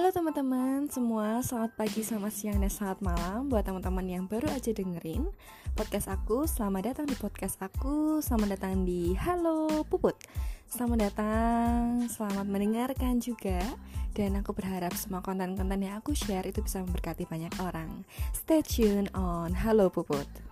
Halo teman-teman semua, selamat pagi, selamat siang, dan selamat malam Buat teman-teman yang baru aja dengerin podcast aku. Selamat datang di podcast aku, selamat datang di Halo Puput. Selamat datang, selamat mendengarkan juga. Dan aku berharap semua konten-konten yang aku share itu bisa memberkati banyak orang. Stay tune on Halo Puput.